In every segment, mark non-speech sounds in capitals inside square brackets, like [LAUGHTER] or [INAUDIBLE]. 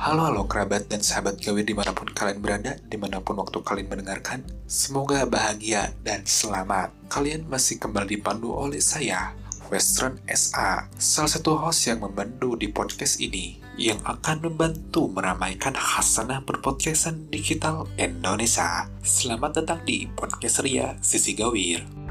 Halo halo kerabat dan sahabat gawe di mana pun kalian berada, di mana pun waktu kalian mendengarkan, semoga bahagia dan selamat. Kalian masih kembali dipandu oleh saya, Western SA, salah satu host yang membantu di podcast ini, yang akan membantu meramaikan hasanah berpodcastan digital Indonesia. Selamat datang di Podcast Ria Sisi Gawir.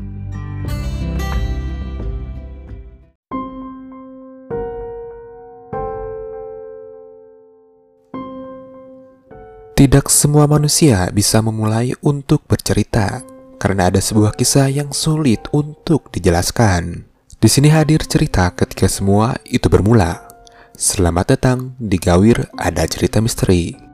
Tidak semua manusia bisa memulai untuk bercerita karena ada sebuah kisah yang sulit untuk dijelaskan. Di sini hadir cerita ketika semua itu bermula. Selamat datang di Gawir Ada Cerita Misteri.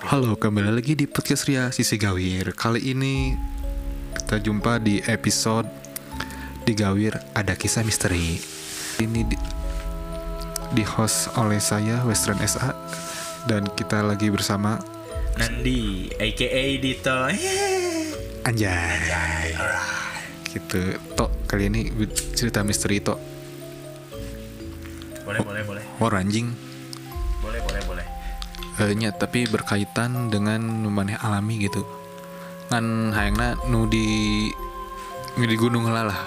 Halo, kembali lagi di podcast Ria Sisi Gawir. Kali ini kita jumpa di episode di Gawir ada kisah misteri. Ini di, di host oleh saya Western SA dan kita lagi bersama Nandi, aka Dito. Anjay. Gitu. Tok kali ini cerita misteri Tok. Boleh, boleh, boleh. War anjing. Eh, nya, tapi berkaitan dengan maneh alami gitu. Kan hayangna nu di nu di gunung heula lah.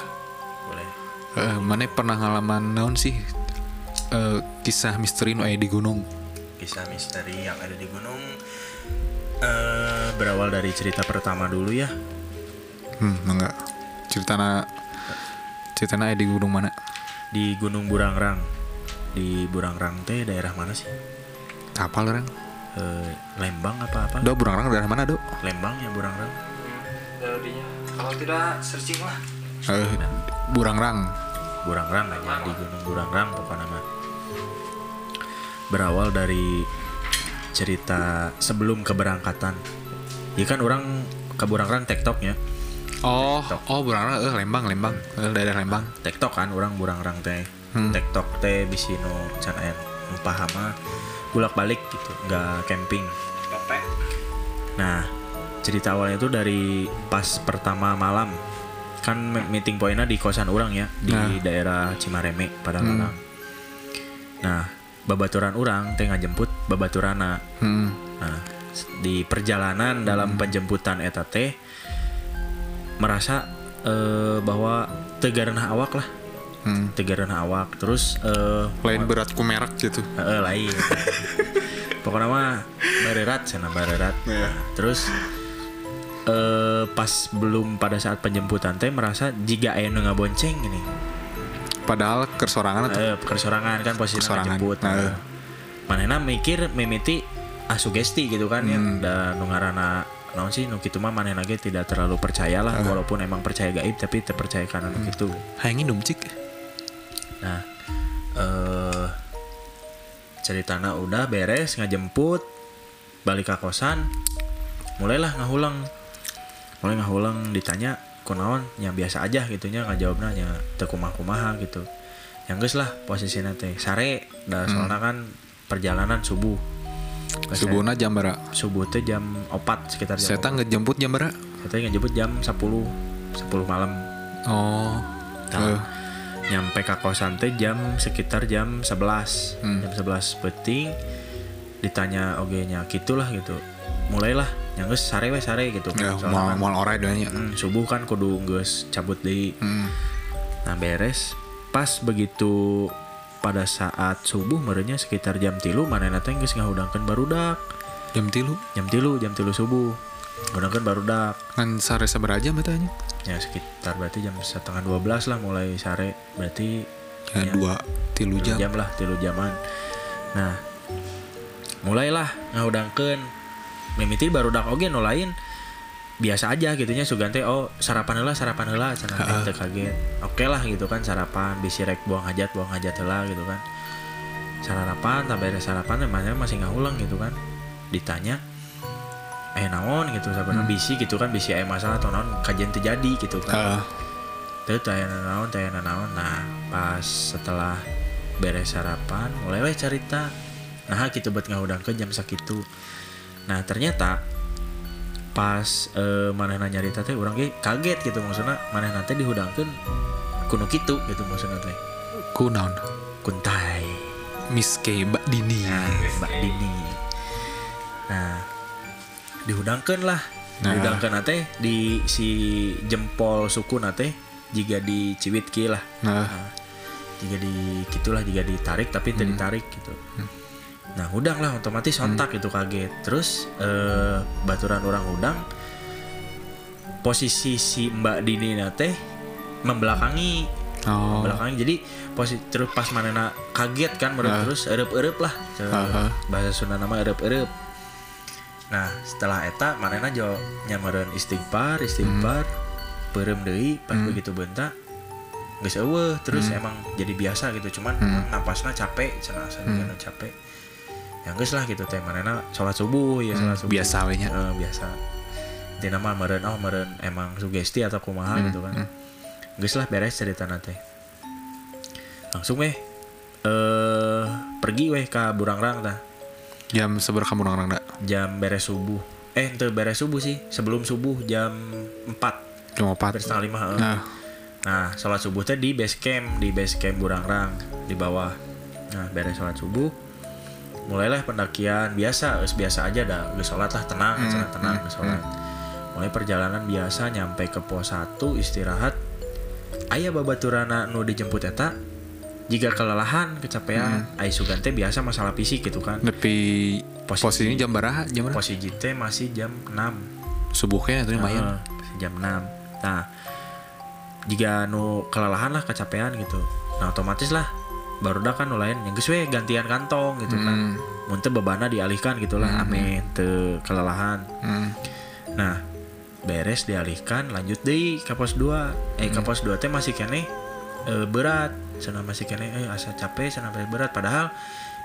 Boleh. Eh, mana pernah ngalaman naon sih eh, kisah misteri nu aya di gunung? Kisah misteri yang ada di gunung eh berawal dari cerita pertama dulu ya. Hmm, enggak. Ceritana ceritana aya di gunung mana? Di Gunung Burangrang. Di Burangrang teh daerah mana sih? Kapal orang. Eh, Lembang apa apa? Do Burangrang daerah mana, Do? Lembang ya Burangrang. Kalau tidak searching lah. Eh, Burangrang. Burangrang aja di Gunung Burangrang pokoknya mah. Berawal dari cerita sebelum keberangkatan. Ya kan orang ke Burangrang ya. Oh, oh Burangrang eh Lembang, Lembang. Eh, daerah Lembang. Tektok kan orang Burangrang teh. Hmm. Tektok teh bisi nu can aya nu pahama bolak-balik gitu, nggak camping. Nah, cerita awalnya itu dari pas pertama malam kan me- meeting pointnya di kosan orang ya di Nah. daerah Cimareme pada Hmm. Nah, babaturan orang teh ngajemput babaturana. Hmm. Nah, di perjalanan dalam penjemputan eta teh merasa eh, bahwa tegarenah awak lah, Hmm. tegarenah awak. Terus eh Lain berat ku merek gitu. Heeh, lain. Pokoknya mah barerat sana barerat. Iya. Terus eh pas belum pada saat penjemputan teh merasa jika aya nu ngabonceng gini. Padahal kersorangan atau Eh kesorangan kan posisi Kesorangan. jemput. Nah. Manehna mikir mimiti ah sugesti gitu kan ya. Hmm. Dan nu ngaranna naon sih nu kitu mah manehna ge tidak terlalu percaya lah Ah. walaupun emang percaya gaib tapi terpercaya karena nu kitu. hayangin dong cik. Nah, eh ceritana udah beres ngajemput balik ke kosan mulailah ngahulang mulai ngahulang ditanya kunaon ya biasa aja gitunya ngajawabna nya teu kumaha-kumaha gitu yang geus lah posisinya teh sare da soalnya kan perjalanan subuh Geus Subuhna jam berapa? subuh teh jam 4 sekitar jam Saya ngejemput jam berapa? 4. Saya ngejemput jam 10 10 malam Oh. Nah, Eh, nyampe ke kosan teh jam sekitar jam 11 Hmm. jam 11 peting ditanya oge nya gitulah gitu. Mulailah yang geus sare we sare gitu. Ya, Soalnya mau kan, orai doanya. hmm, subuh kan kudu geus cabut deui. Hmm. nah beres. Pas begitu pada saat subuh merenya sekitar jam tilu manehna teh geus ngahudangkeun barudak Jam tilu? Jam tilu jam tilu subuh. Ngahudangkeun barudak kan sare sabaraha jam betanya? Ya sekitar berarti jam setengah 12 lah mulai sare. Berarti Ya, dua tilu jam. jam lah tilu jaman. Nah mulailah ngahudangkeun mimiti baru dak oge nu lain biasa aja gitunya sugante oh sarapan heula sarapan heula cenah teh teu kaget. Oke lah gitu kan sarapan bisi rek buang hajat buang hajat heula gitu kan. Sarapan tambah beres sarapan emangnya masih ngahulang gitu kan. Ditanya eh naon gitu sebenarnya bisi gitu kan bisi aya masalah atau naon kajian terjadi gitu kan. Ah, Tuh tanya naon tanya naon nah pas setelah beres sarapan mulai we cerita nah gitu buat ngahudang ke jam sakitu. Nah ternyata pas eh, manehna nyarita teh orang ge kaget gitu maksudnya manehna teh dihudangkeun kuno kitu gitu maksudnya teh. Kunaon. kuntai Miss K Mbak Dini. nah Mbak Dini. Nah dihudangkeun lah. Nah. dihudangkeun teh di si jempol suku nate jika diciwit ki lah. Nah, jika di gitulah jika ditarik tapi tidak ditarik gitu. Nah udang lah otomatis sontak itu kaget. Terus eh, baturan orang udang posisi si Mbak Dini nate membelakangi. Oh. membelakangi jadi posisi terus pas mana kaget kan meureun Ah. terus erep-erep lah. Ce- Ah, ah. bahasa Sunda nama erep-erep nah setelah eta manena jo nyameureun istighfar istighfar peureum deui pas Hmm. begitu bentak geus eueuh terus emang jadi biasa gitu. Cuman Hmm. napasna capek cenah hmm. capek. Ya geus lah gitu teh manena sholat subuh ya sholat subuh. Hmm, biasa we nya. Eh, biasa. Di nama meren oh meren emang sugesti atau kumaha Hmm, gitu kan. geus lah beres cerita teh. Langsung weh eh pergi weh ke Burangrang tah Jam seberapa kamu orang dak? jam beres subuh eh ente beres subuh sih sebelum subuh jam 4 Jam hampir 4. setengah lima heeh. Nah, Nah, sholat subuh teh di base camp, di base camp Burangrang di bawah. Nah, beres sholat subuh, mulailah pendakian biasa, biasa aja dah, geus sholat lah tenang, cenah tenang geus sholat. Mulai perjalanan biasa nyampe ke pos 1 istirahat. Aya babaturana nu dijemput eta jika kelelahan, kecapean, ai sugan teh biasa masalah fisik gitu kan. tapi Posisi- posisinya jam berapa? Jam berapa? Posisi teh masih jam 6 Subuhnya itu lumayan. Heeh, jam 6 nah jika nu kelelahan lah kecapean gitu nah otomatis lah. Baru dah kan nu lain yang geus we gantian kantong gitu kan. Muntah bebana dialihkan gitulah ame teu kelelahan. Hmm. nah beres dialihkan lanjut deh ke pos 2 eh ke pos 2 teh masih kene eh, berat sana masih kene eh asa capek sana masih berat. Padahal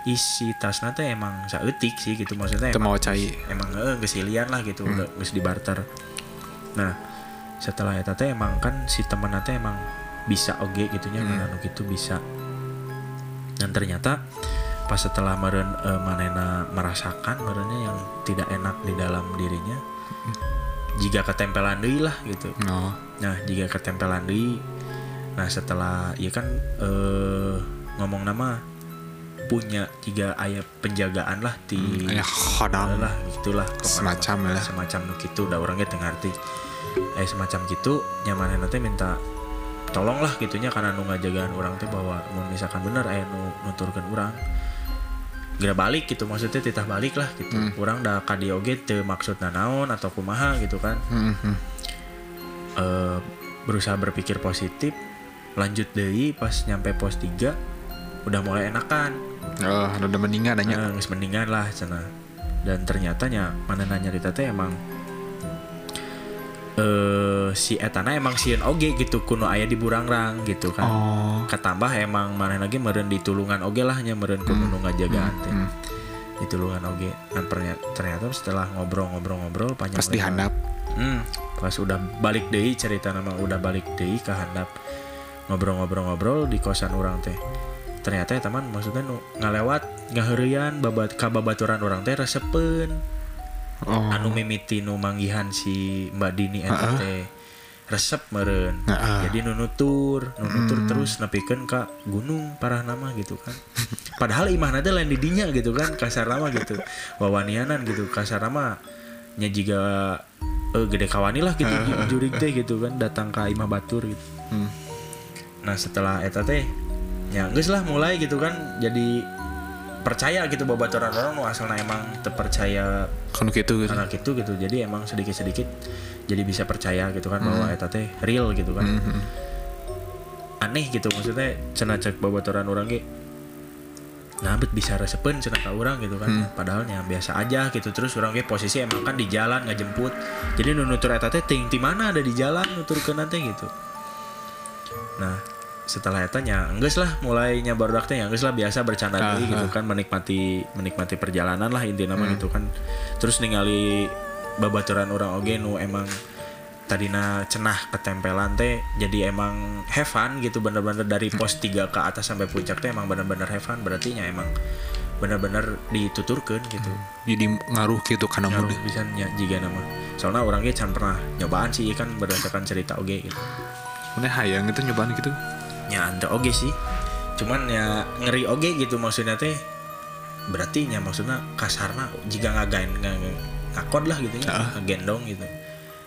isi tasna teh emang saeutik sih gitu. Maksudnya emang mau cai. emang eh gesilian lah gitu udah geus di barter. Nah setelah eta teh emang kan si temen teh emang bisa oge gitunya hmm. anu gitu bisa. Dan ternyata pas setelah meren eh, manena merasakan merennya yang tidak enak di dalam dirinya jika ketempelan deui lah gitu. Oh. nah jika ketempelan deui nah setelah ya kan eh, ngomong nama punya tiga ayat penjagaan lah di khodam. lah gitulah Semacam lah. semacam gitu udah orangnya teu ngarti eh semacam gitu nyaman nanti minta tolong lah gitunya karena nu ngajagaan orang teh bahwa mun misalkan bener aya nu nuturkeun urang geura balik gitu maksudnya titah balik lah gitu urang da ka dieu oge teu maksudna naon atau kumaha gitu kan Hmm, hmm. eh berusaha berpikir positif lanjut deui pas nyampe pos 3 udah mulai enakan Oh, udah mendingan nanya. Nah, mendingan lah cenah. Dan ternyata nya mana nanya nyarita teh emang eh si etana emang sieun oge gitu kuno aya di Burangrang gitu kan. Oh. Ketambah emang mana lagi meureun di tulungan oge lah nya meureun kudu nu ngajagaan teh. hmm. Di tulungan oge. Dan ternyata, setelah ngobrol-ngobrol-ngobrol panjang Pas dihandap. Hmm, pas udah balik deui cerita nama udah balik deui ke handap ngobrol-ngobrol-ngobrol di kosan orang teh. Ternyata ya teman maksudnya nu ngalewat ngaherian babat kababaturan orang teh resepen Oh. anu mimiti nu manggihan si Mbak Dini eta teh resep meren Heeh. jadi nu nutur nu nutur terus nepikeun ka gunung parah nama gitu kan. Padahal imah nanti lain di dinya gitu kan kasar nama gitu. Wawanianan gitu kasar nama. Nya juga eh, gede kawani lah gitu jurig teh gitu kan datang ke imah batur gitu. Hmm. Nah setelah eta teh ya geus lah mulai gitu kan jadi percaya gitu bahwa baturan orang nu asalnya emang terpercaya Kan gitu gitu. anak itu gitu. Jadi emang sedikit sedikit jadi bisa percaya gitu kan bahwa eta teh real gitu kan. Hmm. aneh gitu maksudnya cenah cek babaturan orang ge nah bet bisa resepen cenah ka orang gitu kan. Padahal nya biasa aja gitu. Terus orang ge posisi emang kan di jalan nggak jemput jadi nu nutur eta teh ting di mana ada di jalan nuturkeun nanti gitu. Nah setelah eta nya enggeus lah mulai nya baru teh enggeus lah biasa bercanda deui gitu kan menikmati menikmati perjalanan lah intinya mah gitu kan. Terus ningali babaturan orang oge nu emang tadina cenah ketempelan teh jadi emang have fun gitu bener-bener dari pos 3 ke atas sampai puncak teh emang bener-bener have fun berarti nya emang bener-bener dituturkan gitu. Jadi ngaruh gitu karena ngaruh muda bisa nya jika nama. Soalnya orangnya can pernah nyobaan sih kan berdasarkan cerita oge gitu. Mana hayang itu nyobaan gitu ya anda oge sih cuman ya ngeri oge gitu maksudnya teh berarti nya maksudnya kasarna jika ngagain ng- ngakod lah gitu ya Ah. ngegendong gitu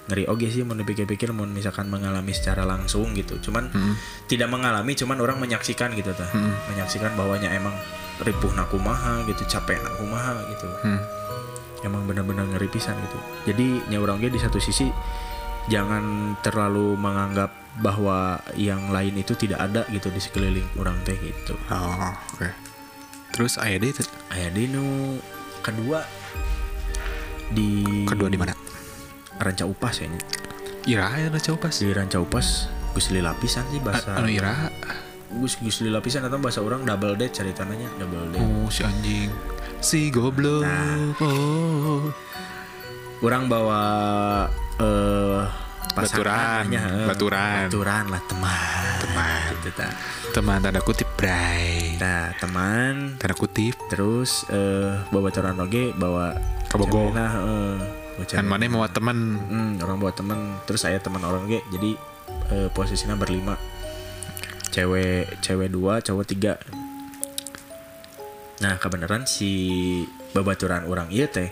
ngeri oge sih mau dipikir-pikir mau misalkan mengalami secara langsung gitu cuman Hmm. tidak mengalami cuman orang menyaksikan gitu tah Hmm. menyaksikan bahwanya emang ripuh nakumaha gitu capek nakumaha gitu Hmm. emang benar-benar ngeri pisan gitu jadi nya orang di satu sisi jangan terlalu menganggap bahwa yang lain itu tidak ada gitu di sekeliling orang teh gitu. Oh oke. Terus ayah deh itu? Di nu kedua di kedua di mana? Ranca upas ya. Ira ya ada coba pas di ranca upas gus lila pisan sih bahasa anu Ira. Gus gus lila pisan atau bahasa orang double date ceritanya double date oh si anjing. Si goblok. Nah. oh. Orang bawa pasangan Baturan, eh, baturan. baturan lah teman. Teman. Gitu ta. teman tanda kutip bray. Nah teman. Tanda kutip. Terus eh bawa baturan oge bawa Kabogo. heeh. Bawa kan mana mau teman? Hmm, orang bawa teman. Terus saya teman orang oge jadi eh, posisinya berlima. Cewek cewek dua cowok tiga. Nah kebenaran si babaturan orang iya teh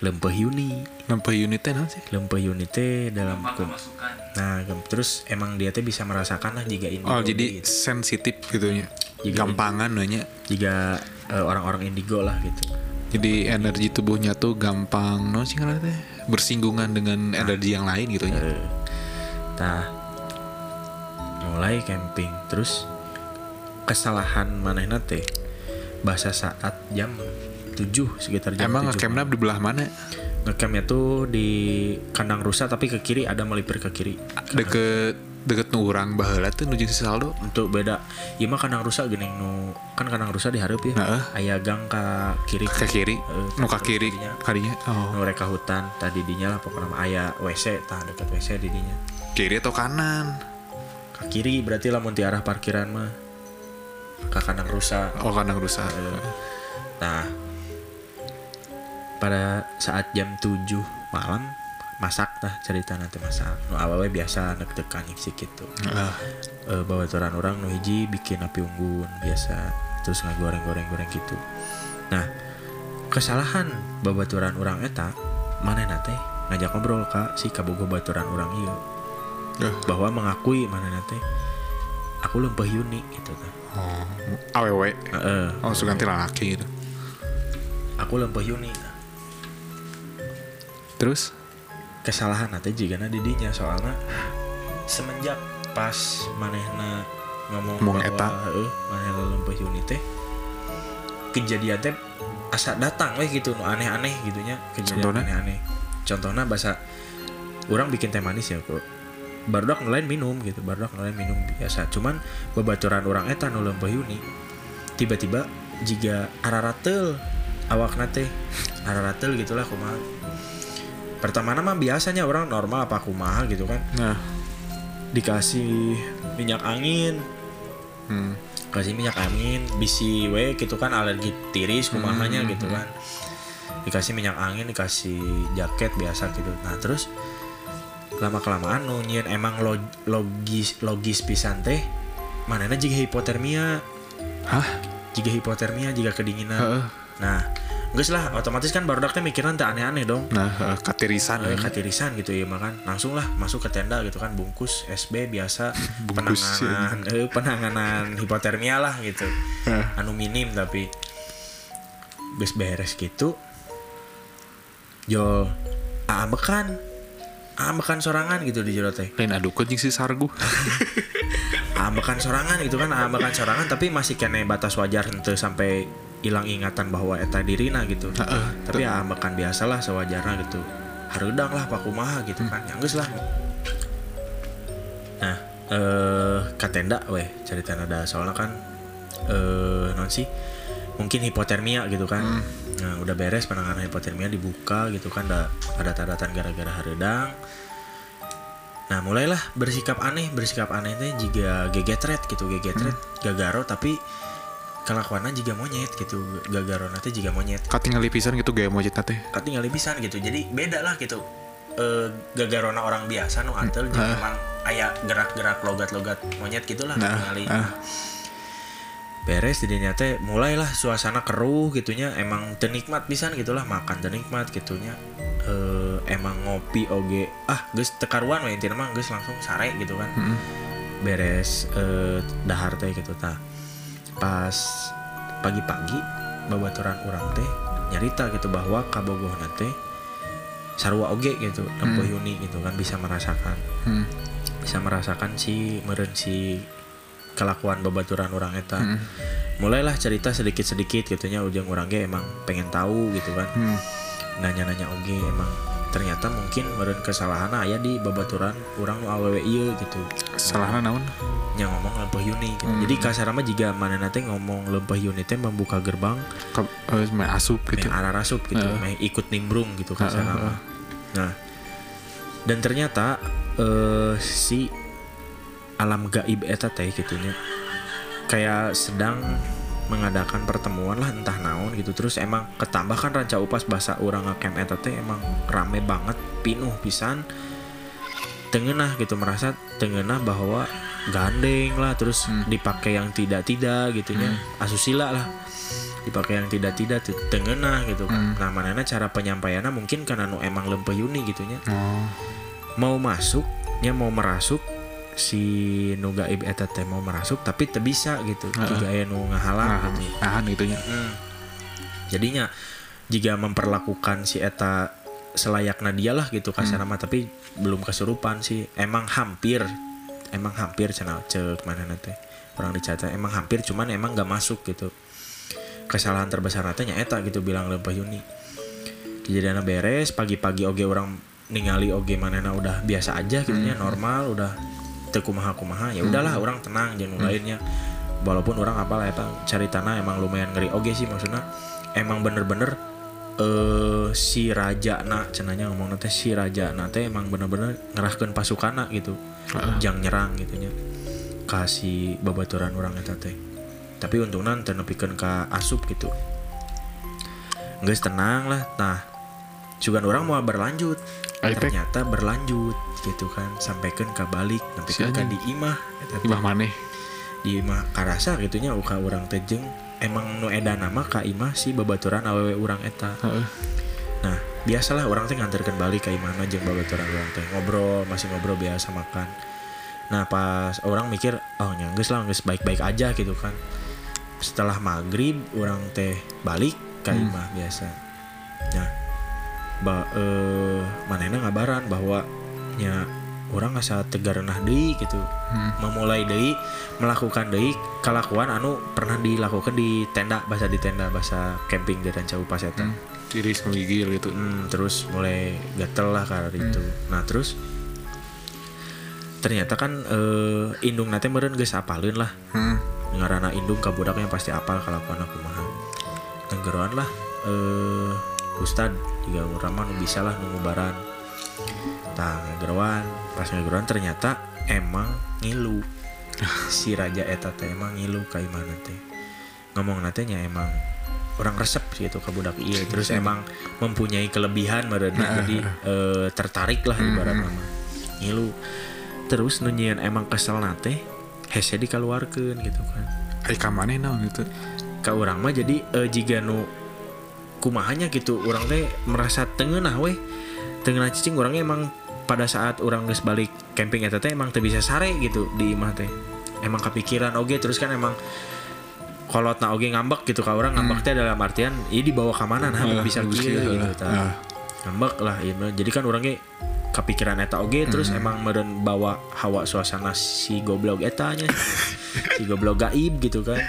lempeh Yuni. Nampak unitnya nanti sih? Lempeh Yuni teh dalam Gampang kum- kemasukan. nah gem- terus emang dia teh bisa merasakan lah jika indigo oh jadi gitu. sensitif gitu nya. Jika- gampangan nanya jika eh, orang-orang indigo lah gitu. Jadi energi tubuhnya tuh gampang no sih teh? Bersinggungan dengan energi yang lain gitu ya Eh, nah mulai camping. Terus kesalahan manehna teh bahasa saat jam 7 sekitar jam emang 7 ngecampnya di belah mana? Ngecampnya tuh di kandang rusa tapi ke kiri ada melipir ke kiri. Deket deket nu urang baheula tuh nuju si Saldo. Untuk beda. Iya mah kandang rusa gini nu kan kandang rusa diharap ya. Heeh. aya gang ke kiri. Ke kiri. Nu ka kiri kadinya. Oh. Nu reka hutan tadi dinya lah pokoknya mah aya WC tah dekat WC di dinya kiri atau kanan? Ke kiri berarti lah di arah parkiran mah ke kandang rusa. Oh kandang rusak nah pada saat jam 7 malam masak tah cerita nanti masak. Nu awewe biasa nek tekan sih gitu Ah, e, bawa turan orang nu hiji bikin api unggun biasa. Terus ngagoreng goreng goreng gitu. Nah kesalahan babaturan orang eta mana nate ngajak ngobrol kak si kabogo baturan orang iya eh, bahwa mengakui mana nate aku lempeh Yuni gitu tah oh awewe. Heeh. oh suganti lalaki gitu. Aku lempeh Yuni terus? Kesalahan nanti jika didinya soalnya semenjak pas manehna ngomong Ngomong bahwa, eta. heeh, manehna lempeh teh kejadian teh asa datang weh gitu nu aneh-aneh gitunya kejadian Contohna? aneh-aneh. Contohnya bahasa orang bikin teh manis ya kok barudak nulain minum gitu barudak nulain minum biasa. Cuman babaturan orang eta nu lempeh tiba-tiba jika araratel awak nate araratel gitulah kumaha pertama nama biasanya orang normal apa kumaha gitu kan. Nah dikasih minyak angin. Hmm. kasih minyak angin bisi we gitu kan alergi tiris kumahanya gitu kan. Dikasih minyak angin dikasih jaket biasa gitu. Nah terus lama kelamaan nunyin emang log- logis logis pisan teh mana jika hipotermia. Hah? Jika hipotermia jika kedinginan. Heeh. nah Geus lah otomatis kan baru teh mikiran teh aneh-aneh dong. Nah eh, katirisan. Eh, eh. katirisan gitu ya makan. Langsung lah masuk ke tenda gitu kan bungkus SB biasa. [LAUGHS] Bungkus, penanganan eh, penanganan hipotermia lah gitu. Eh. anu minim tapi geus beres gitu jol ambekan ambekan sorangan gitu di jero teh lain aduh kucing si sargu. [LAUGHS] Ambekan sorangan gitu kan ambekan sorangan tapi masih kena batas wajar ente sampai hilang ingatan bahwa eta dirina gitu. Heeh. tapi ya ambekan biasa lah sewajarnya gitu. Harudang lah pak kumaha gitu kan yang geus lah. Nah eh katenda weh cerita ada soalnya kan eh non sih mungkin hipotermia gitu kan. Nah udah beres penanganan hipotermia dibuka gitu kan ada ada tanda-tanda gara-gara harudang. Nah mulailah bersikap aneh bersikap aneh teh jika gegetret gitu gegetret gagaro tapi kelakuannya juga monyet gitu. Gagaro nanti juga monyet. Katingal pisan gitu gaya monyet teh. tinggal pisan gitu. Jadi beda lah gitu. Eh gagarona orang biasa nu antel jadi emang aya gerak-gerak logat-logat monyet gitulah Nah, ningali ah. beres di dinya teh mulailah suasana keruh gitunya. Emang tenikmat pisan gitulah makan tenikmat gitunya. Eh emang ngopi oge ah geus tekaruan we intina mah geus langsung sare gitu kan. Beres eh dahar teh gitu tah pas pagi-pagi babaturan orang teh nyarita gitu bahwa kabogoh teh sarua oge gitu lempuh yuni gitu kan bisa merasakan. Hmm. bisa merasakan si meren si kelakuan babaturan orang eta. Mulailah cerita sedikit-sedikit gitunya ujung orang ge emang pengen tahu gitu kan. Hmm. nanya-nanya oge emang ternyata mungkin meren kesalahan aya di babaturan orang nu awewe ieu gitu Salahna naon? nya ngomong lempeh yuni gitu. Hmm. jadi kasar mah jika mana nanti ngomong lempeh yuni teh membuka gerbang eh, main asup gitu. arah rasup gitu Heeh. meh ikut nimbrung gitu kasar Heeh, mah nah dan ternyata eh si alam gaib eta teh gitunya kayak sedang mengadakan pertemuan lah entah naon gitu. Terus emang ketambah kan ranca upas bahasa orang ngecamp eta teh emang rame banget pinuh pisan. Tengenah gitu merasa tengenah bahwa gandeng lah terus dipakai yang tidak tidak gitunya asusila lah dipakai yang tidak tidak tuh tengenah gitu. Kan nah manana cara penyampaiannya mungkin karena nu emang lempeh yuni gitunya Oh. mau masuk nya mau merasuk si nu gaib eta teh mau merasuk tapi teu bisa gitu. Jika aya nu ngahalang Nah, gitu. nahan itunya. Hmm. jadinya jika memperlakukan si eta selayaknya dia lah gitu kasar mah tapi belum kesurupan sih. Emang hampir emang hampir cenah cek mana nanti orang dicatat. Emang hampir cuman emang gak masuk gitu. Kesalahan terbesar nantinya eta gitu bilang lempah Yuni. Kejadiannya beres pagi-pagi oge orang ningali oge manena udah biasa aja gitu nya normal udah tekumaha kumaha ya udahlah orang tenang jangan lainnya walaupun orang apa lah ya cari tanah emang lumayan ngeri. Oge sih maksudnya emang bener-bener eh si raja nak cenanya ngomong nanti si raja nanti emang bener-bener ngerahkan pasukan gitu. Jang nyerang gitunya kasih babaturan orang eta teh. Tapi untungnya teu nepikeun ka asup gitu. Nggak tenang lah nah juga orang mau berlanjut. Ternyata berlanjut gitu kan. Sampaikan ke balik nanti Si kan di imah. Imah maneh. di imah karasa gitunya uka orang tejeng emang nu eda nama ka imah si babaturan awewe orang eta. Nah biasalah orang teh nganterkan balik ke imah jeung babaturan orang teh. Ngobrol masih ngobrol biasa makan. Nah pas orang mikir oh nyangges lah geus baik-baik aja gitu kan. Setelah maghrib orang teh balik ke imah biasa. Nah ba eh manehna ngabaran bahwa nya orang asa tegarenah deui gitu. Memulai deui melakukan deui kalakuan anu pernah dilakukan di tenda bahasa di tenda bahasa camping di Ranca Upas eta Tiris menggigil gitu. Hmm, terus mulai gatel lah karena itu. Nah terus ternyata kan eh, indung nate meureun geus apaleun lah. Hmm. ngarana indung ka budaknya pasti apal kalakuan aku mah. Tenggeroan lah eh Ustad juga urang mah nu bisa lah nu ngubaran tah ngegeroan pas ngegeroan ternyata emang ngilu. [LAUGHS] Si raja eta teh emang ngilu ka imana teh. Ngomong natenya emang orang resep sih itu ke budak iya terus emang mempunyai kelebihan mereka jadi eh, tertarik lah ibarat nama ngilu. Terus nunyian emang kesel nate hese dikeluarkan gitu kan. Ai ka maneh naon itu? ke orang mah jadi eh, jika nu kumahanya gitu orang teh merasa tengenah weh tengenah cicing orangnya emang pada saat orang geus balik camping eta teh emang teu bisa sare gitu di imah teh emang kepikiran oge terus kan emang kolot na oge ngambek gitu ka orang ngambek teh dalam artian ini dibawa ke mana nah Ah, bisa gitu lah. tah. Ah. ngambek lah mah. jadi kan orangnya kepikiran eta oge terus emang meureun bawa hawa suasana si goblok eta nya [LAUGHS] si goblok gaib gitu kan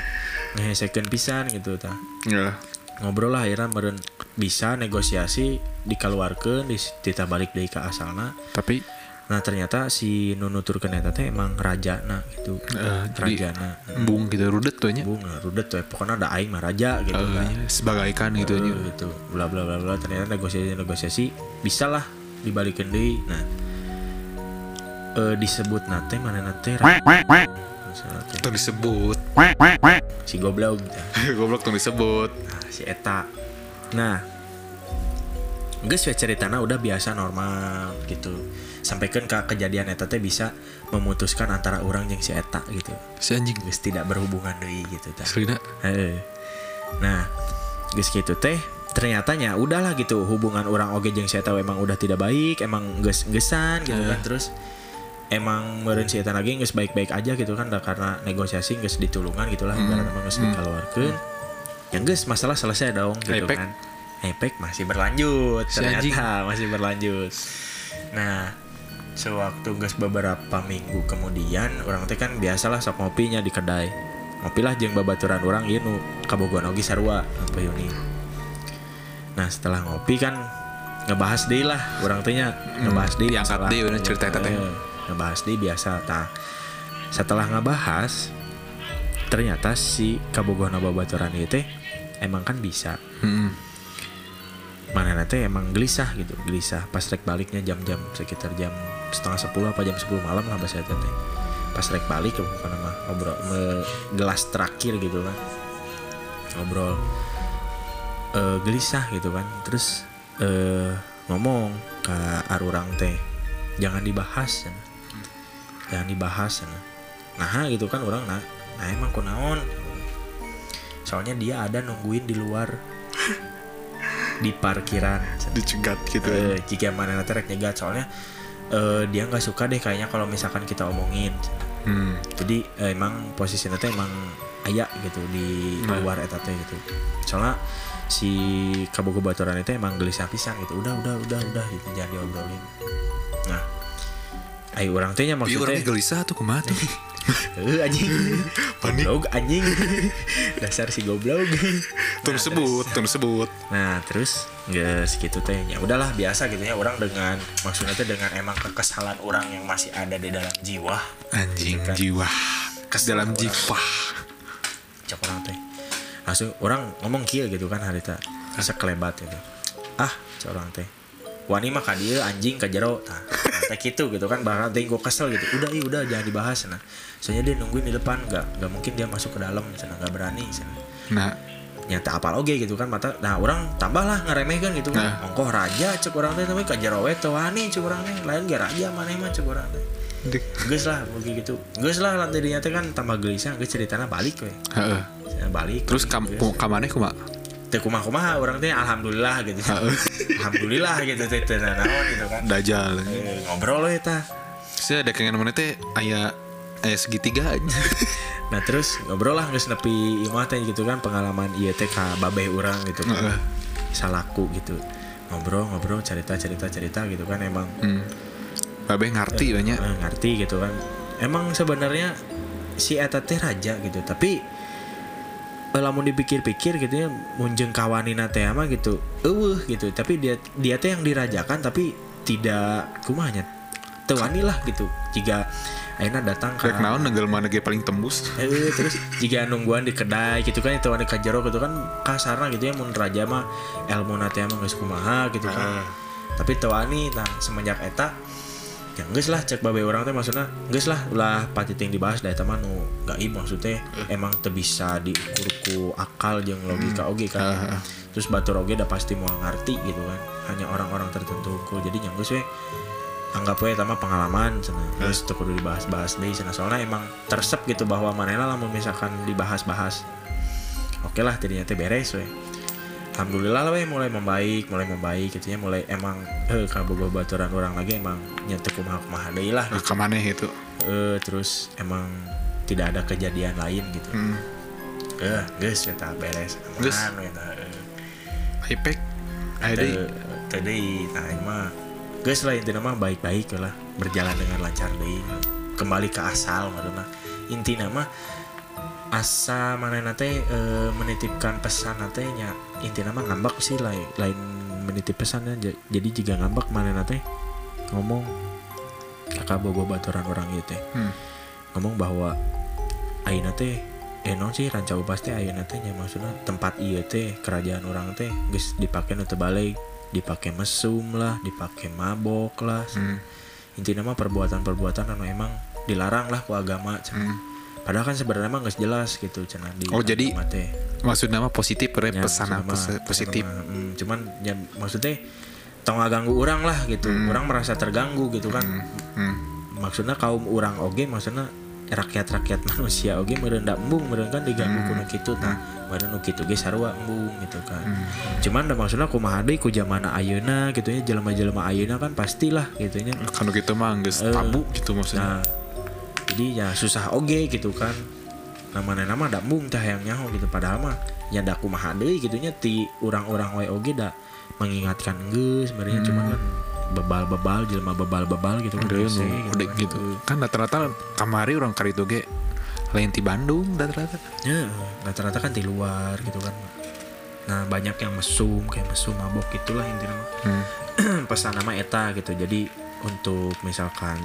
ngehesekeun pisan gitu tah Ya. Ngobrol lah akhirnya meren bisa negosiasi dikeluarkan di kita balik dari ke asalna. Tapi nah ternyata si nunuturkeun eta teh emang raja na gitu eh, raja jadi na. embung gitu rudet tuh nya. bung rudet tuh pokoknya ada aing mah raja gitu Eh, kan. nya, sebagaikan gitu nya. Eh, gitu. Bla bla bla bla ternyata negosiasi negosiasi bisa lah dibalikin deui nah eh, disebut nate mana nate Itu disebut. si goblok. [LAUGHS] Goblok tuh disebut. Nah, si eta nah Geus we ceritana udah biasa normal gitu sampaikan ke kejadian eta teh bisa memutuskan antara orang yang si eta gitu Si anjing. geus tidak berhubungan deui gitu tah. Heeh. Nah, geus gitu teh ternyatanya udahlah gitu hubungan orang oge jeung si eta emang udah tidak baik, emang geus gesan gitu kan terus emang meureun si eta lagi geus baik-baik aja gitu kan karena negosiasi geus ditulungan gitulah ibaratnya mah geus dikeluarkeun. Yang geus masalah selesai dong gitu Epek. kan. Epek masih berlanjut Si ternyata anjing. [LAUGHS] masih berlanjut. Nah, sewaktu geus beberapa minggu kemudian orang teh kan biasalah sok ngopinya di kedai ngopilah jeung babaturan orang ieu nu kabogohan oge sarua apa Yuni nah setelah ngopi kan ngebahas deui lah orang teh nya ngebahas deui diangkat masalah- deui bener cerita teh. Ngebahas deui biasa tah. Setelah ngebahas ternyata si kabogohan babaturan ieu teh emang kan bisa. Hmm. mana nanti emang gelisah gitu gelisah. Pas rek baliknya jam-jam sekitar jam setengah sepuluh apa jam 10 malam lah bahasa teh. Pas rek balik ya bukan nama ngobrol me- gelas terakhir gitu kan. Ngobrol eh, gelisah gitu kan. Terus eh, ngomong ke arurang teh jangan dibahas cenah. Jangan dibahas cenah. nah gitu kan orang nah, nah emang kunaon soalnya dia ada nungguin di luar di parkiran. Dicegat gitu. Eh, jika mana nanti rek nyegat soalnya eh, dia nggak suka deh kayaknya kalau misalkan kita omongin Hmm. jadi eh, emang posisi nanti emang ayah gitu di Nah. luar eta teh gitu soalnya si kabogo baturan itu emang gelisah pisan gitu udah udah udah udah gitu jangan diobrolin nah ayo orang teh nya Iya maksudnya orangnya gelisah tuh kumaha tuh. [LAUGHS] eh anjing Panik. goblok anjing [LAUGHS] dasar si goblok Tuh disebut, tuh disebut. Nah terus nggak segitu teh ya udahlah biasa gitu ya orang dengan maksudnya teh dengan emang kekesalan orang yang masih ada di dalam jiwa Anjing Gitu kan. jiwa. Kes dalam Orang. jiwa. cek orang teh langsung orang ngomong kieu gitu kan hari ta sekelebat gitu ah cek orang teh wani mah ka dieu anjing ka jero tah teh gitu gitu kan bahkan teh gue kesel gitu. Udah iya udah jangan dibahas nah soalnya dia nungguin di depan nggak nggak mungkin dia masuk ke dalam sana nggak berani sana. Nah, nyata apal oge gitu kan mata nah orang tambah lah ngeremehkan gitu kan. Nah. ongkoh raja cek orang teh tapi kajerowe teh wani cek orang teh. Lain ge raja mana mah cek orang teh. Geus lah begitu gitu. Geus lah lantai dinya teh kan tambah gelisah geus ceritana balik we. Heeh. Balik Terus kam Geus. ka maneh kumaha? teu kumaha-kumaha orang teh alhamdulillah gitu [LAUGHS] alhamdulillah gitu teh teu naon gitu kan Dajal. Eh, ngobrol we tah Saya ada kengen mana teh aya aya segitiga aja. [LAUGHS] nah terus ngobrol lah geus nepi imah teh gitu kan pengalaman ieu teh ka babeh urang gitu kan Heeh. salaku gitu ngobrol ngobrol cerita cerita cerita gitu kan emang Hmm. Babe ngerti banyak. eh, ngerti gitu kan emang sebenarnya si eta teh raja gitu tapi eh, lamun dipikir-pikir gitu ya munjeng kawanina teh mah gitu eueuh gitu. Tapi dia dia teh yang dirajakan tapi tidak kumanya tewani lah gitu. Jika akhirnya datang ke Rek naon nenggel mana ge paling tembus. Eh, terus jika nungguan di kedai gitu kan itu wanita kajero gitu kan kasarna gitu ya mun raja mah ilmu nate mah geus kumaha gitu kan. Tapi tewani nah semenjak eta ya geus lah cek babe orang teh maksudnya geus lah ulah pati ting dibahas da eta mah nu gaib maksudnya emang teu bisa diukur ku akal jeung logika oge kan. Terus batur oge udah pasti mau ngerti gitu kan hanya orang-orang tertentu unggul jadi yang geus we anggap we sama pengalaman cenah terus tuh kudu dibahas-bahas deh cenah soalnya emang tersep gitu bahwa manehna lamun misalkan dibahas-bahas oke lah tadinya teh beres we Alhamdulillah lah we mulai membaik mulai membaik gitu ya mulai emang eh kabogoh baturan orang lagi emang nyentuh kumaha kumaha deui lah Nah, ka maneh itu. eh terus emang tidak ada kejadian lain gitu Hmm. eh geus eta beres aman we tah, eh. Ipek. Deui. tadi nah mah guys lah intinya mah baik-baik lah berjalan dengan lancar deh kembali ke asal karena inti nama asa mana nate eh, menitipkan pesan nate nya inti nama ngambak sih lain lain menitip pesannya jadi jika ngambak mana nate ngomong kakak bogo baturan orang itu teh Hmm. ngomong bahwa ayeuna teh eh non sih ranca ubas teh ayeuna teh nya maksudnya tempat ieu teh kerajaan orang teh geus dipake nu balik dipake mesum lah dipake mabok lah Hmm. intinya mah perbuatan-perbuatan anu emang dilarang lah ku agama cenah. Padahal kan sebenarnya emang nggak jelas gitu cenah di Oh, jadi. Maksudnya mah positif, Ya, pesan mah- positif. maksudnya mah, mm, cuman ya maksudnya tong ganggu orang lah gitu. Orang merasa terganggu gitu kan. Hmm. maksudnya kaum orang oge maksudnya rakyat-rakyat manusia oge meureun da embung meureun kan diganggu kuno kitu tah. Meureun nu kitu ge sarua embung gitu kan. Cuman da maksudnya kumaha deui ku zamana ayeuna gitu nya jelema-jelema ayeuna kan pastilah gitu nya Kan gitu mah geus tabu gitu maksudnya. nah jadi ya susah oge gitu kan namanya nama da embung tah yang nyaho gitu padahal mah ya da kumaha deui gitu nya ti urang-urang we oge da mengingatkan geus sebenarnya cuman kan bebal-bebal jelema bebal-bebal gitu kan nu, udah gitu. Kan rata-rata kamari orang kari itu ge lain di Bandung rata-rata. Ya, rata-rata kan di luar gitu kan. Nah, banyak yang mesum, kayak mesum, mabok gitulah intinya. mah. Hmm. [CLEARS THROAT] Pesan nama eta gitu. Jadi untuk misalkan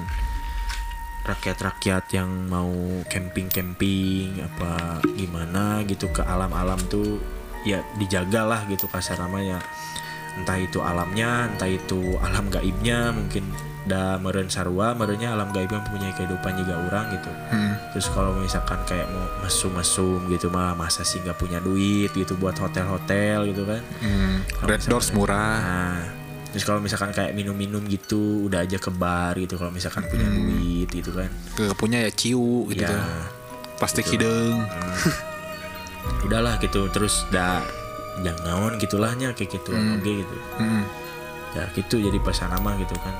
rakyat-rakyat yang mau camping-camping apa gimana gitu ke alam-alam tuh ya dijagalah gitu kasar namanya entah itu alamnya entah itu alam gaibnya mungkin da meren sarua merenya alam gaib yang punya kehidupan juga orang gitu Hmm. terus kalau misalkan kayak mau mesum-mesum gitu mah masa sih nggak punya duit gitu buat hotel-hotel gitu kan Hmm. Red Doors murah. nah terus kalau misalkan kayak minum-minum gitu udah aja ke bar gitu kalau misalkan punya duit gitu kan Ke punya ya ciu gitu. ya tuh. Plastik hidung. udahlah gitu terus dah jangan gitulahnya kayak gitu oke gitu Hmm. ya gitu jadi pesan nama gitu kan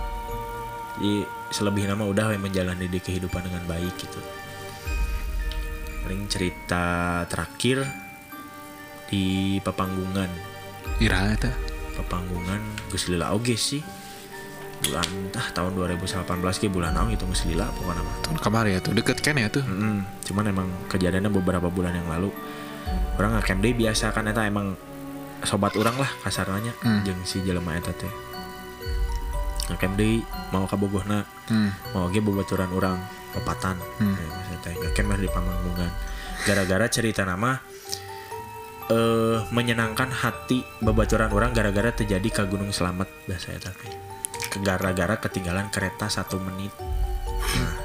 jadi selebih nama udah menjalani di kehidupan dengan baik gitu paling cerita terakhir di Pepanggungan Ira eta. Pepanggungan Gus Lila oge sih bulan ah tahun 2018 ke bulan naon gitu Gus Lila pokoknya mah Tahun kamari ya tuh deket kan ya tuh. Mm-mm. cuman emang kejadiannya beberapa bulan yang lalu orang nggak camp day biasa kan eta emang sobat orang lah kasarnya Hmm. jeung si jelema eta teh ngecamp deui mau ka Bogohna Hmm. mau ge babaturan orang pepatan Hmm. ya, teh lah di Pamanggungan gara-gara cerita nama eh menyenangkan hati babaturan orang gara-gara terjadi ke Gunung Selamat eta teh Ke- gara-gara ketinggalan kereta satu menit. Nah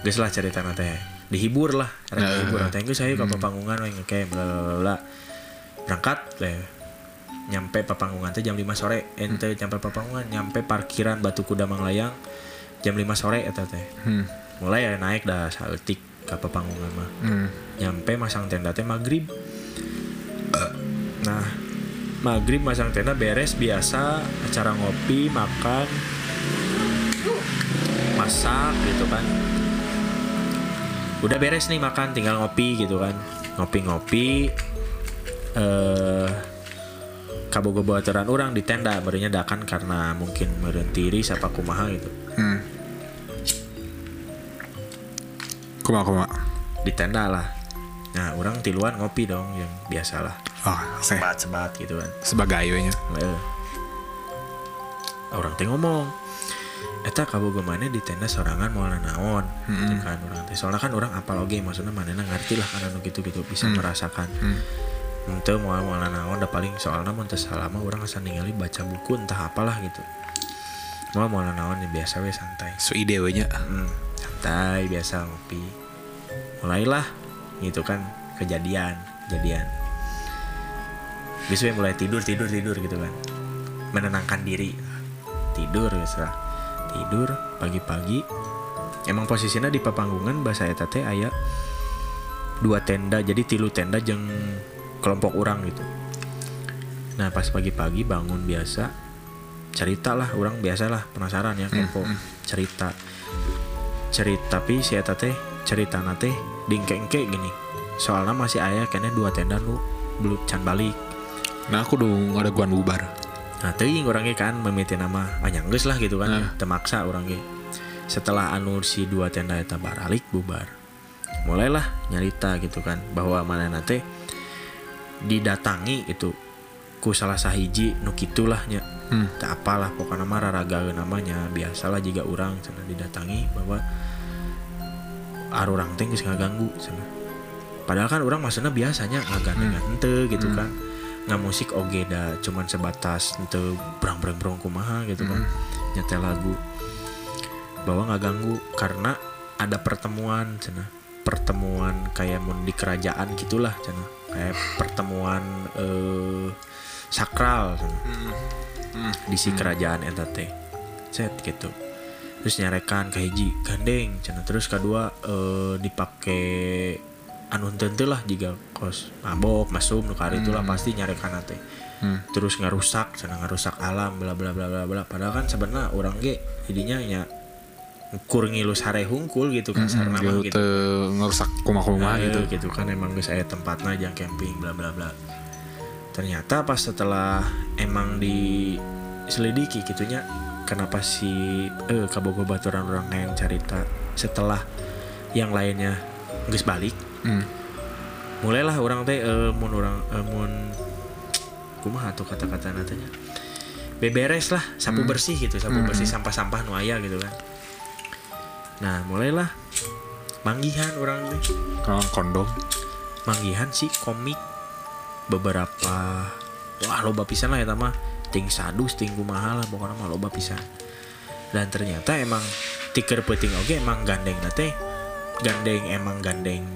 geus lah cerita teh dihibur lah rek Nah. dihibur. teh geus saya ke Pamanggungan we ngecamp bla bla bla berangkat teh nyampe Papanggungan teh jam 5 sore ente nyampe Papanggungan nyampe parkiran Batu Kuda Manglayang jam 5 sore eta teh. Hmm. mulai ya naik dah saltik ke Papanggungan mah. Hmm. nyampe masang tenda teh maghrib nah maghrib masang tenda beres biasa acara ngopi makan masak gitu kan. Udah beres nih makan tinggal ngopi gitu kan. Ngopi-ngopi eh kabogo bawaturan orang di tenda barunya dakan karena mungkin meureun tiris apa kumaha gitu. Hmm. Kuma kuma. di tenda lah. Nah orang tiluan ngopi dong yang biasa lah Oh, sebat-sebat gitu kan. sebagai nya. Eh. orang teh ngomong Eta kabogo mana di tenda sorangan mau naon? Gitu kan orang teh. Soalnya kan orang apal oge maksudnya mana ngerti lah anu gitu gitu bisa merasakan. Ente mau mau naon da paling soalnya mau salama orang asal ningali baca buku entah apalah gitu. Mau mau naon ya biasa we santai. So ide we nya. Hmm, santai biasa ngopi. Mulailah gitu kan kejadian kejadian Biasanya mulai tidur tidur tidur gitu kan. Menenangkan diri. Tidur gitu lah tidur pagi-pagi. Emang posisinya di papanggungan bahasa eta teh aya dua tenda jadi tilu tenda jeng kelompok orang gitu. Nah pas pagi-pagi bangun biasa cerita lah orang biasalah penasaran ya kepo cerita. Cerita tapi si eta teh cerita teh dingkengke gini. Soalnya masih ayah kayaknya dua tenda nu belum can balik Nah aku dong ada guan bubar. nah teuing orangnya kan memiti nama anyanggeus lah gitu kan Nah. temaksa orangnya. Setelah anu si dua tenda eta baralik bubar. Mulailah nyarita gitu kan bahwa mana nate didatangi itu ku salah sahiji nu kitulah nya Hmm. tak apalah pokoknya mah raraga namanya biasalah jika orang sana didatangi bahwa arurang teh geus ngaganggu sana. Padahal kan orang maksudnya biasanya ngagandengan ente gitu kan nggak musik oge da cuman sebatas ente brang brang brang kumaha gitu kan. Nyetel lagu. Bahwa nggak ganggu karena ada pertemuan cina. Pertemuan kayak mun di kerajaan gitulah cina. Kayak pertemuan eh, sakral cina. Di si kerajaan eta teh. Set gitu. Terus nyarekan ke hiji gandeng cina. Terus kedua eh, dipakai anu lah jika kos mabok masuk nukar itulah pasti nyarekan teh. Terus ngarusak cina ngarusak alam bla bla bla bla bla. Padahal kan sebenarnya orang ge jadinya ya ukur ngilu sare hungkul gitu kan sarana mah gitu gitu ngerusak kumaha-kumaha Nah, gitu. gitu kan emang geus aya tempatna yang camping bla bla bla. Ternyata pas setelah emang diselidiki gitunya kenapa si eh kabogo baturan orang yang cerita setelah yang lainnya geus balik Hmm. mulailah orang teh eh, mun orang eh, mun kumaha tuh kata-kata natanya beberes lah sapu bersih gitu sapu bersih sampah-sampah nu aya gitu kan. Nah mulailah manggihan orang teh. Kalau kondom. Manggihan sih komik beberapa. Wah loba pisan lah ya mah. Ting sadus ting kumaha lah pokoknya mah loba pisan. Dan ternyata emang tiker peting oke emang gandeng nate gandeng emang gandeng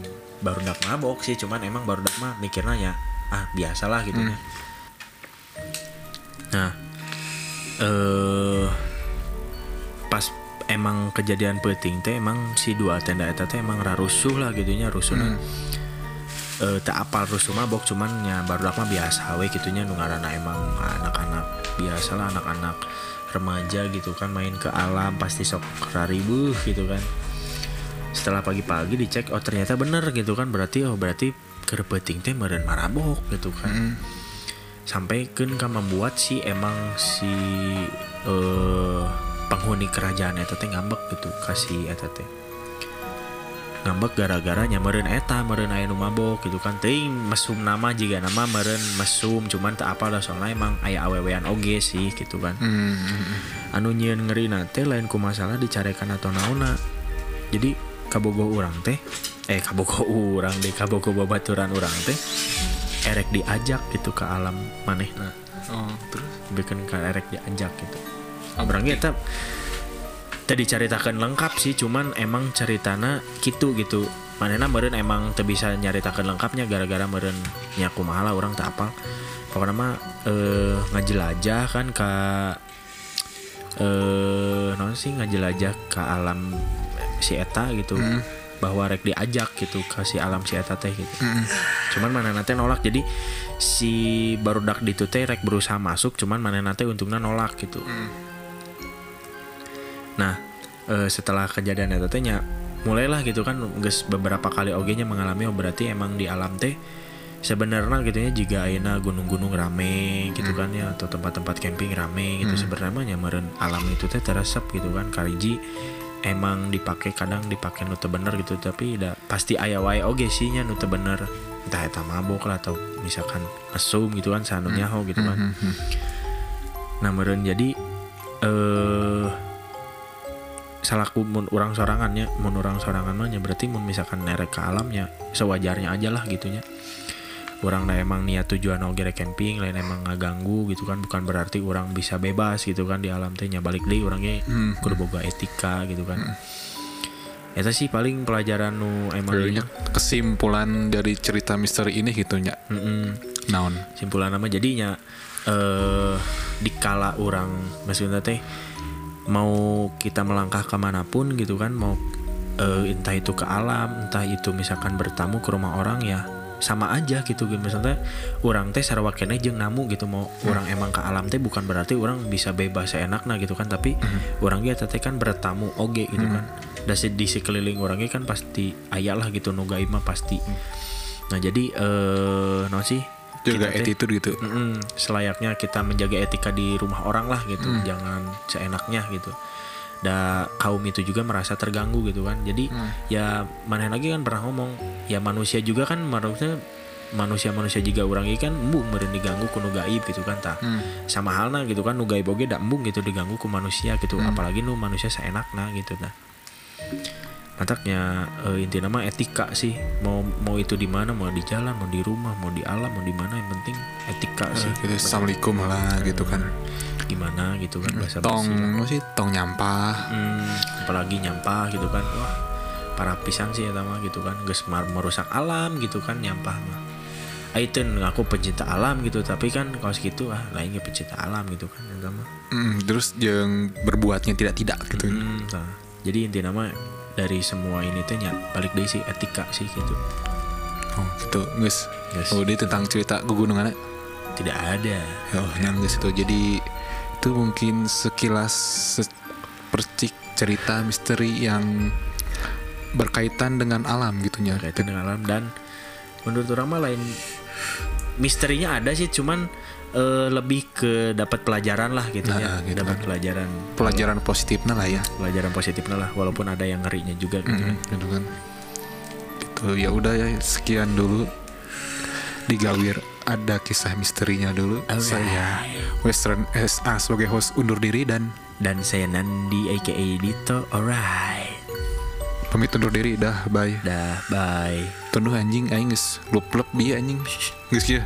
barudak mabok sih cuman emang barudak mah mikirnya ya ah biasalah gitu. Ya nah eh pas emang kejadian peting teh emang si dua tenda eta teh emang rarusuh lah gitunya rusuhna eh tak apal rusuh mabok cuman ya baru mah biasa we gitunya nu ngaranna emang anak-anak biasa lah anak-anak remaja gitu kan main ke alam pasti sok raribuh gitu kan setelah pagi-pagi dicek oh ternyata bener gitu kan. Berarti oh berarti kerepeting teh meren marabok gitu kan. Sampai kan membuat si emang si eh penghuni kerajaan eta teh ngambek gitu kasih eta teh. Ngambek gara-gara nyameureun eta meureun aya nu mabok gitu kan. Teuing mesum nama juga nama meureun mesum cuman tak apa lah soalnya emang aya awewean oge sih gitu kan. Anu nyieun ngeri teh lain ku masalah dicarekan atau naona jadi kabogo urang teh eh kabogo [LAUGHS] urang deh kabogo babaturan urang teh erek diajak gitu ke alam manehna oh terus? Bikin ke erek diajak gitu. Orangnya eta tadi ceritakan lengkap sih cuman emang ceritana gitu gitu. Manena meren emang teu bisa nyaritakan lengkapnya gara-gara meren nyaku mahala orang tak apal. Pokoknya mah eh, ngajelajah kan ke eh non sih ngajelajah ke alam si eta gitu. Bahwa rek diajak gitu ke si alam si eta teh gitu. Cuman mana nate nolak. Jadi si barudak di teh rek berusaha masuk cuman mana nate untungnya nolak gitu. Nah eh, setelah kejadian itu tehnya mulailah gitu kan geus beberapa kali oge nya mengalami oh berarti emang di alam teh sebenarnya gitu ya jika ayeuna gunung-gunung rame gitu kan ya atau tempat-tempat camping rame gitu sebenarnya nyameureun alam itu teh teresep gitu kan kariji emang dipakai kadang dipakai nu teu bener gitu tapi da, pasti aya wae oge sih nya nu teu bener. Entah eta mabok lah atau misalkan mesum gitu kan sanu nyaho gitu kan. Nah meureun jadi eh salahku mun orang sorangannya mun orang sorangan mah berarti mun misalkan nerek ke alamnya sewajarnya aja lah gitunya orang lah emang niat tujuan oge camping lain emang ngaganggu gitu kan bukan berarti orang bisa bebas gitu kan di alam teh nya balik deui orangnya kudu boga etika gitu kan. Eta sih paling pelajaran nu emang Kayaknya kesimpulan dari cerita misteri ini gitu nya. Mm-mm. naon? Simpulan nama jadinya eh dikala orang maksudnya teh mau kita melangkah ke mana pun gitu kan mau eh, entah itu ke alam entah itu misalkan bertamu ke rumah orang ya sama aja gitu gitu. Misalnya orang teh sarawakena jeung namu gitu mau orang emang ke alam teh bukan berarti orang bisa bebas seenaknya gitu kan tapi orang dia teh kan bertamu oge gitu kan. Dan di sekeliling orangnya kan pasti ayah lah gitu nu gaib mah pasti. Nah jadi eh no sih? Juga kita attitude gitu. Mm-mm, selayaknya kita menjaga etika di rumah orang lah gitu. Jangan seenaknya gitu da kaum itu juga merasa terganggu gitu kan. Jadi ya mana lagi kan pernah ngomong ya manusia juga kan manusia manusia-manusia juga orang ini kan embung meureun diganggu ku nu gaib gitu kan tah. Sama halnya gitu kan nu gaib oge da embung gitu diganggu ku manusia gitu. Apalagi nu manusia seenakna gitu tah. Mataknya eh, inti nama etika sih. Mau mau itu di mana mau di jalan mau di rumah mau di alam mau di mana yang penting etika sih. gitu. Assalamualaikum lah gitu kan gimana gitu kan bahasa tong apa sih? Tong nyampah. Hmm, apalagi nyampah gitu kan. Wah para pisan sih ya mah gitu kan. Geus merusak alam gitu kan nyampah mah. Ah, itu ngaku pencinta alam gitu tapi kan kalau segitu ah lain ge pencinta alam gitu kan eta mah. Mm, terus yang berbuatnya tidak tidak gitu. Hmm, tah. jadi inti nama dari semua ini teh nya balik dari si etika sih gitu. Oh gitu. Guys Guys. oh dia tentang cerita gugunungan tidak ada. Oh yang guys itu. Jadi itu mungkin sekilas se- percik cerita misteri yang berkaitan dengan alam gitunya. Kaitan dengan alam dan menurut orang mah lain misterinya ada sih cuman eh, lebih ke dapat pelajaran lah gitu ya. Nah, gitu dapat kan. pelajaran. Pelajaran positifnya lah ya. Pelajaran positifnya lah walaupun ada yang ngerinya juga gitu kan. Mm, gitu kan. Gitu ya udah ya sekian dulu digawir ada kisah misterinya dulu. Alright. saya Western SA sebagai host undur diri dan dan saya Nandi aka Dito. Alright. Pamit undur diri. Dah bye. Dah bye. Tunduh anjing aing geus lup-lup bieu anjing. Geus kieu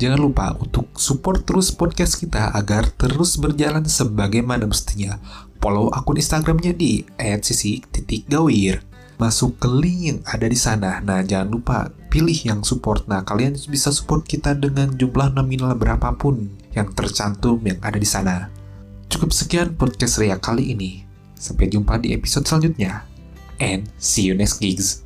Jangan lupa untuk support terus podcast kita agar terus berjalan sebagaimana mestinya. Follow akun Instagramnya di @sisi.gawir. Masuk ke link yang ada di sana. Nah, jangan lupa pilih yang support. Nah, kalian bisa support kita dengan jumlah nominal berapapun yang tercantum yang ada di sana. Cukup sekian podcast Rea kali ini. Sampai jumpa di episode selanjutnya. And see you next gigs.